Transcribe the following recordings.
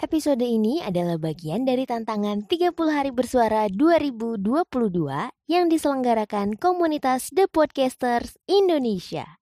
Episode ini adalah bagian dari tantangan 30 hari bersuara 2022 yang diselenggarakan komunitas The Podcasters Indonesia.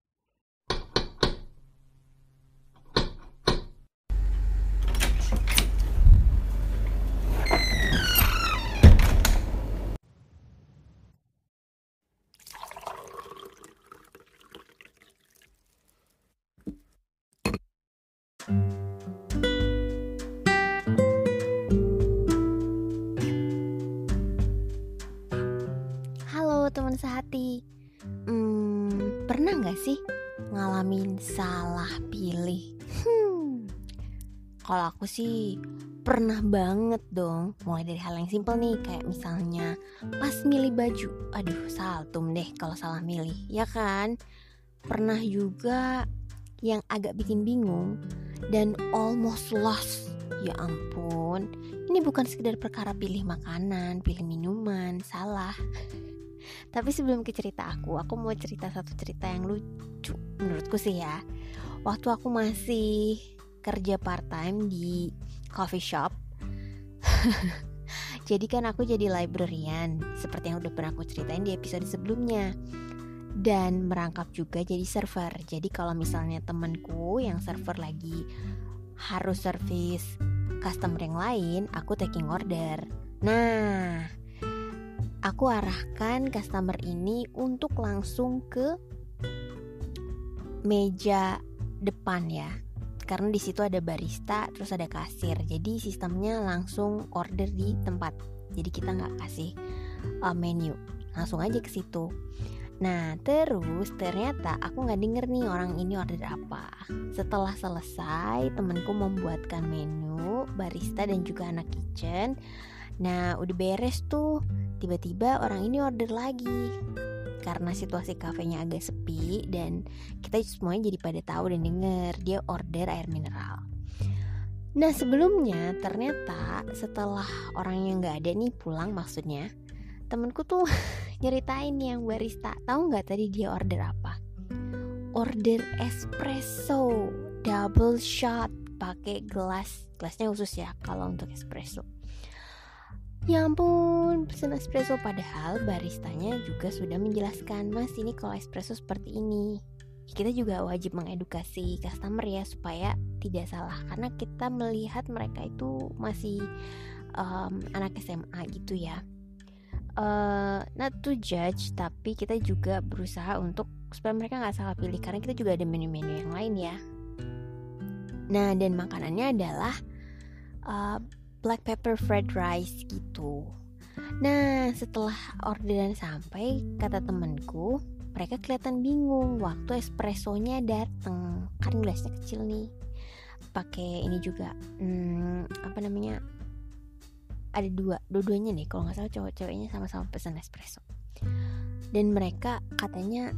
Sih? Ngalamin salah pilih? Hmm, kalau aku sih pernah banget dong. Mulai dari hal yang simpel nih Kayak misalnya pas milih baju. Aduh saltum deh kalau salah milih Ya kan? Pernah juga yang agak bikin bingung Dan almost lost. Ya ampun Ini bukan sekedar perkara pilih makanan Pilih minuman Salah tapi sebelum ke cerita aku, aku mau cerita satu cerita yang lucu menurutku sih ya. Waktu aku masih kerja part time di coffee shop. jadi kan aku jadi librarian seperti yang udah pernah aku ceritain di episode sebelumnya. Dan merangkap juga jadi server. Jadi kalau misalnya temenku yang server lagi harus service customer yang lain, aku taking order. Nah, aku arahkan customer ini untuk langsung ke meja depan ya. Karena di situ ada barista terus ada kasir. Jadi sistemnya langsung order di tempat. Jadi kita nggak kasih uh, menu. Langsung aja ke situ. Nah terus ternyata aku nggak denger nih orang ini order apa. Setelah selesai temenku membuatkan menu barista dan juga anak kitchen. Nah udah beres tuh tiba-tiba orang ini order lagi karena situasi kafenya agak sepi dan kita semuanya jadi pada tahu dan denger dia order air mineral. Nah sebelumnya ternyata setelah orang yang nggak ada nih pulang maksudnya temenku tuh nyeritain yang barista tahu nggak tadi dia order apa? Order espresso double shot pakai gelas gelasnya khusus ya kalau untuk espresso Ya ampun, pesen espresso padahal baristanya juga sudah menjelaskan, "Mas, ini kalau espresso seperti ini." Kita juga wajib mengedukasi customer ya supaya tidak salah karena kita melihat mereka itu masih um, anak SMA gitu ya. Uh, not to judge, tapi kita juga berusaha untuk supaya mereka nggak salah pilih karena kita juga ada menu-menu yang lain ya. Nah, dan makanannya adalah uh, black pepper fried rice gitu. Nah, setelah orderan sampai, kata temenku, mereka kelihatan bingung waktu espressonya dateng. Kan gelasnya kecil nih. Pakai ini juga, hmm, apa namanya? Ada dua, dua-duanya nih. Kalau nggak salah cowok-ceweknya sama-sama pesan espresso. Dan mereka katanya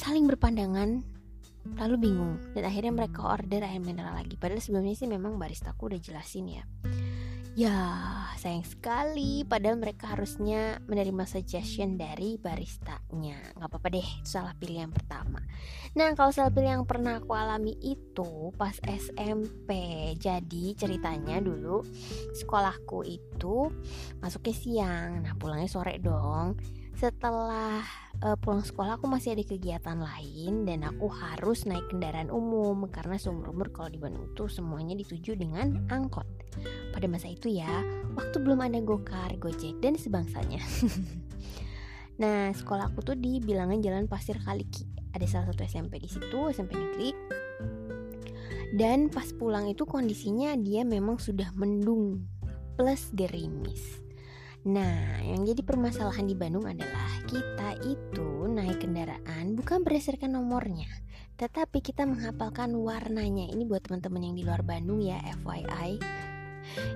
saling berpandangan lalu bingung dan akhirnya mereka order air mineral lagi padahal sebelumnya sih memang baristaku udah jelasin ya Ya, sayang sekali. Padahal mereka harusnya menerima suggestion dari baristanya. Gak apa-apa deh, itu salah pilih yang pertama. Nah, kalau salah pilih yang pernah aku alami itu pas SMP. Jadi ceritanya dulu sekolahku itu masuknya siang. Nah, pulangnya sore dong. Setelah uh, pulang sekolah aku masih ada kegiatan lain dan aku harus naik kendaraan umum karena seumur-umur kalau di Bandung itu semuanya dituju dengan angkot. Pada masa itu ya, waktu belum ada gokar, gojek dan sebangsanya. nah, sekolah aku tuh di bilangan Jalan Pasir Kaliki. Ada salah satu SMP di situ, SMP negeri. Dan pas pulang itu kondisinya dia memang sudah mendung plus gerimis. Nah, yang jadi permasalahan di Bandung adalah kita itu naik kendaraan bukan berdasarkan nomornya, tetapi kita menghafalkan warnanya. Ini buat teman-teman yang di luar Bandung ya, FYI.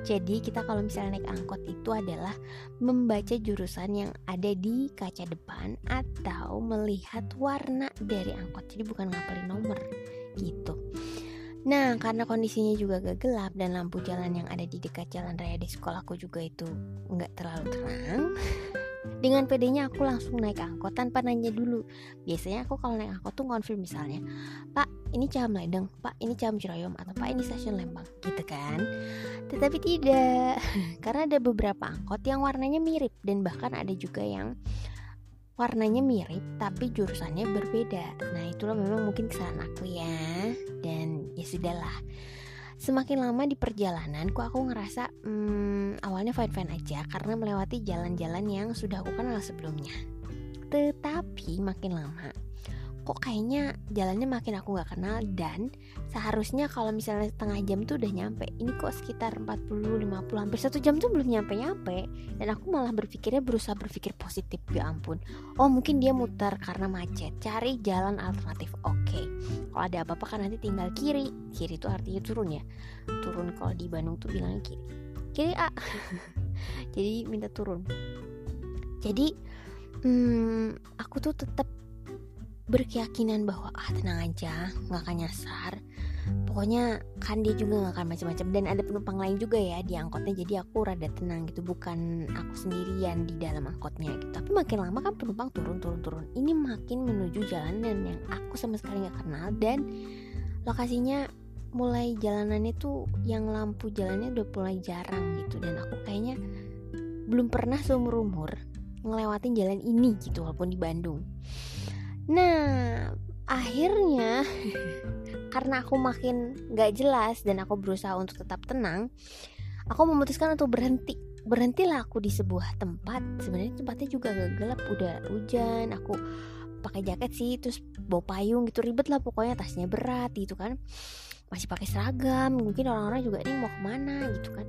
Jadi kita kalau misalnya naik angkot itu adalah membaca jurusan yang ada di kaca depan atau melihat warna dari angkot. Jadi bukan ngapalin nomor gitu. Nah, karena kondisinya juga agak gelap dan lampu jalan yang ada di dekat jalan raya di sekolahku juga itu nggak terlalu terang. Dengan pedenya aku langsung naik angkot tanpa nanya dulu. Biasanya aku kalau naik angkot tuh konfirm misalnya pak ini Caham Ledeng pak ini Caham Ciroyom atau pak ini stasiun Lembang gitu kan. Tetapi tidak karena ada beberapa angkot yang warnanya mirip dan bahkan ada juga yang warnanya mirip tapi jurusannya berbeda. Nah itulah memang mungkin kesalahan aku ya. Dan ya sudahlah Semakin lama di perjalanan, kok aku ngerasa hmm, awalnya fine-fine aja karena melewati jalan-jalan yang sudah aku kenal sebelumnya. Tetapi makin lama, kok kayaknya jalannya makin aku gak kenal dan seharusnya kalau misalnya setengah jam tuh udah nyampe. Ini kok sekitar 40 50 hampir satu jam tuh belum nyampe nyampe. Dan aku malah berpikirnya berusaha berpikir positif ya ampun. Oh mungkin dia muter karena macet. Cari jalan alternatif. Oke. Okay. kalau ada apa-apa kan nanti tinggal kiri. Kiri itu artinya turun ya? Turun kalau di Bandung tuh bilangnya kiri. Kiri A. Jadi minta turun. Jadi hmm, aku tuh tetap berkeyakinan bahwa ah tenang aja nggak akan nyasar. Pokoknya kan dia juga nggak akan macam-macam dan ada penumpang lain juga ya di angkotnya jadi aku rada tenang gitu bukan aku sendirian di dalam angkotnya gitu. Tapi makin lama kan penumpang turun turun turun. Ini makin menuju jalanan yang aku sama sekali nggak kenal dan lokasinya mulai jalanannya tuh yang lampu jalannya udah mulai jarang gitu. Dan aku kayaknya belum pernah seumur umur ngelewatin jalan ini gitu walaupun di Bandung Nah, akhirnya karena aku makin gak jelas dan aku berusaha untuk tetap tenang, aku memutuskan untuk berhenti. Berhentilah aku di sebuah tempat. Sebenarnya tempatnya juga gak gelap, udah hujan. Aku pakai jaket sih, terus bawa payung gitu ribet lah pokoknya tasnya berat gitu kan. Masih pakai seragam, mungkin orang-orang juga ini mau ke mana gitu kan.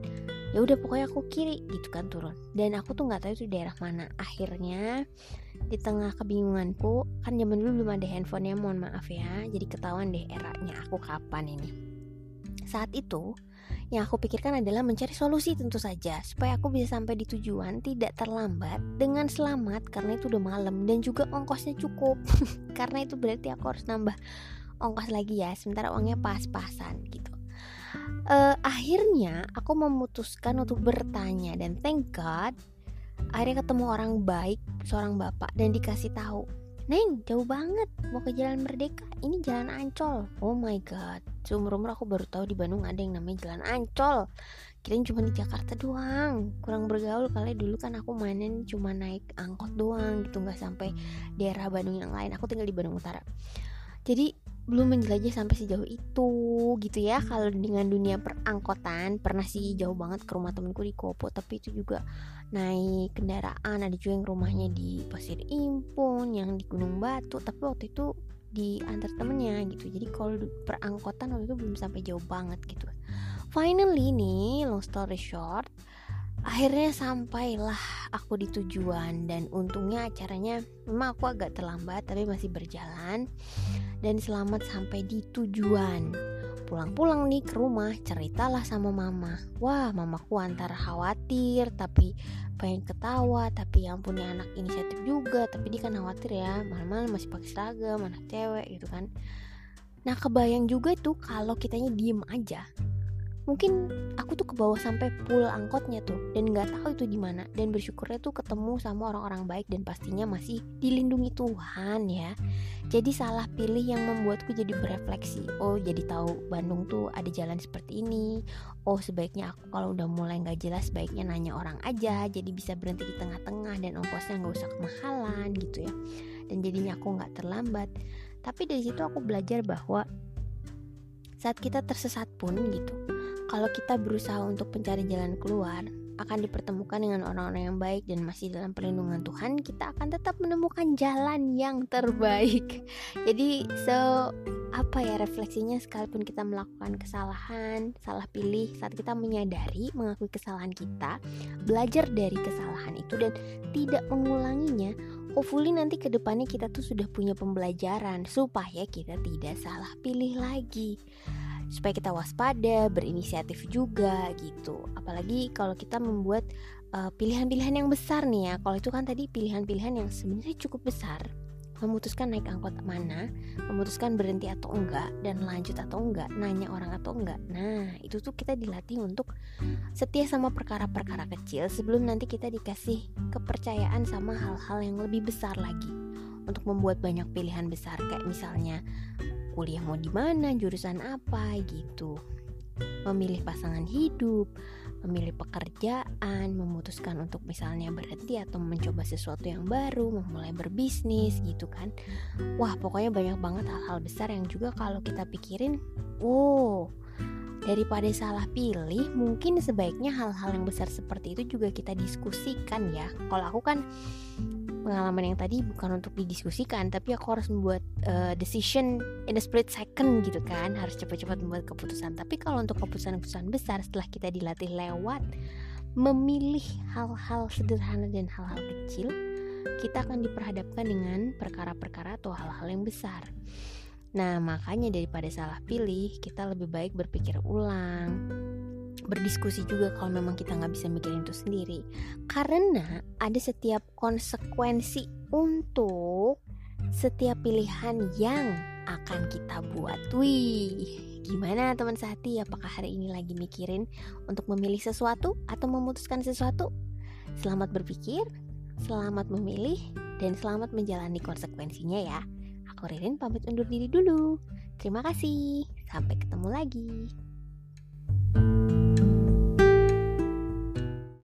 Ya udah pokoknya aku kiri gitu kan turun. Dan aku tuh nggak tahu itu daerah mana. Akhirnya di tengah kebingunganku kan zaman dulu belum ada handphone ya mohon maaf ya jadi ketahuan deh eranya aku kapan ini saat itu yang aku pikirkan adalah mencari solusi tentu saja supaya aku bisa sampai di tujuan tidak terlambat dengan selamat karena itu udah malam dan juga ongkosnya cukup karena itu berarti aku harus nambah ongkos lagi ya sementara uangnya pas-pasan gitu. Uh, akhirnya aku memutuskan untuk bertanya dan thank God akhirnya ketemu orang baik seorang bapak dan dikasih tahu Neng jauh banget mau ke Jalan Merdeka ini Jalan Ancol. Oh my god seumur umur aku baru tahu di Bandung ada yang namanya Jalan Ancol. Kirain cuma di Jakarta doang kurang bergaul kali. Dulu kan aku mainin cuma naik angkot doang gitu nggak sampai daerah Bandung yang lain. Aku tinggal di Bandung Utara. Jadi belum menjelajah sampai sejauh itu gitu ya. Kalau dengan dunia perangkotan pernah sih jauh banget ke rumah temenku di Kopo tapi itu juga naik kendaraan. Ada juga yang rumahnya di Pasir Impun yang di Gunung Batu tapi waktu itu di antar temennya gitu. Jadi kalau perangkotan waktu itu belum sampai jauh banget gitu. Finally nih long story short akhirnya sampailah aku di tujuan. Dan untungnya acaranya memang aku agak terlambat tapi masih berjalan dan selamat sampai di tujuan. Pulang-pulang nih ke rumah, ceritalah sama mama. Wah, mamaku antara khawatir, tapi pengen ketawa, tapi yang punya anak inisiatif juga, tapi dia kan khawatir ya, malam-malam masih pakai seragam, anak cewek gitu kan. Nah, kebayang juga tuh kalau kitanya diem aja, mungkin aku tuh ke bawah sampai pool angkotnya tuh dan nggak tahu itu di mana. Dan bersyukurnya tuh ketemu sama orang-orang baik dan pastinya masih dilindungi Tuhan ya. Jadi salah pilih yang membuatku jadi berefleksi. Oh jadi tahu Bandung tuh ada jalan seperti ini. Oh sebaiknya aku kalau udah mulai nggak jelas sebaiknya nanya orang aja. Jadi bisa berhenti di tengah-tengah dan ongkosnya nggak usah kemahalan gitu ya. Dan jadinya aku nggak terlambat. Tapi dari situ aku belajar bahwa saat kita tersesat pun gitu kalau kita berusaha untuk mencari jalan keluar, akan dipertemukan dengan orang-orang yang baik dan masih dalam perlindungan Tuhan, kita akan tetap menemukan jalan yang terbaik. Jadi, so apa ya refleksinya sekalipun kita melakukan kesalahan, salah pilih saat kita menyadari mengakui kesalahan kita, belajar dari kesalahan itu dan tidak mengulanginya, hopefully nanti ke depannya kita tuh sudah punya pembelajaran supaya kita tidak salah pilih lagi supaya kita waspada, berinisiatif juga gitu. Apalagi kalau kita membuat eh, pilihan-pilihan yang besar nih ya. Kalau itu kan tadi pilihan-pilihan yang sebenarnya cukup besar. memutuskan naik angkot mana, memutuskan berhenti atau enggak, dan lanjut atau enggak, nanya orang atau enggak. Nah, itu tuh kita dilatih untuk setia sama perkara-perkara kecil sebelum nanti kita dikasih kepercayaan sama hal-hal yang lebih besar lagi untuk membuat banyak pilihan besar kayak misalnya kuliah mau di mana, jurusan apa gitu. Memilih pasangan hidup, memilih pekerjaan, memutuskan untuk misalnya berhenti atau mencoba sesuatu yang baru, memulai berbisnis gitu kan. Wah, pokoknya banyak banget hal-hal besar yang juga kalau kita pikirin, wow, daripada salah pilih, mungkin sebaiknya hal-hal yang besar seperti itu juga kita diskusikan ya. Kalau aku kan pengalaman yang tadi bukan untuk didiskusikan tapi aku harus membuat uh, decision in a split second gitu kan. Harus cepat-cepat membuat keputusan. Tapi kalau untuk keputusan-keputusan besar setelah kita dilatih lewat memilih hal-hal sederhana dan hal-hal kecil kita akan diperhadapkan dengan perkara-perkara atau hal-hal yang besar. Nah makanya daripada salah pilih kita lebih baik berpikir ulang berdiskusi juga kalau memang kita nggak bisa mikirin itu sendiri. Karena ada setiap konsekuensi untuk setiap pilihan yang akan kita buat. Wih gimana teman sehati apakah hari ini lagi mikirin untuk memilih sesuatu atau memutuskan sesuatu? Selamat berpikir selamat memilih dan selamat menjalani konsekuensinya ya. Aku Ririn pamit undur diri dulu. Terima kasih. Sampai ketemu lagi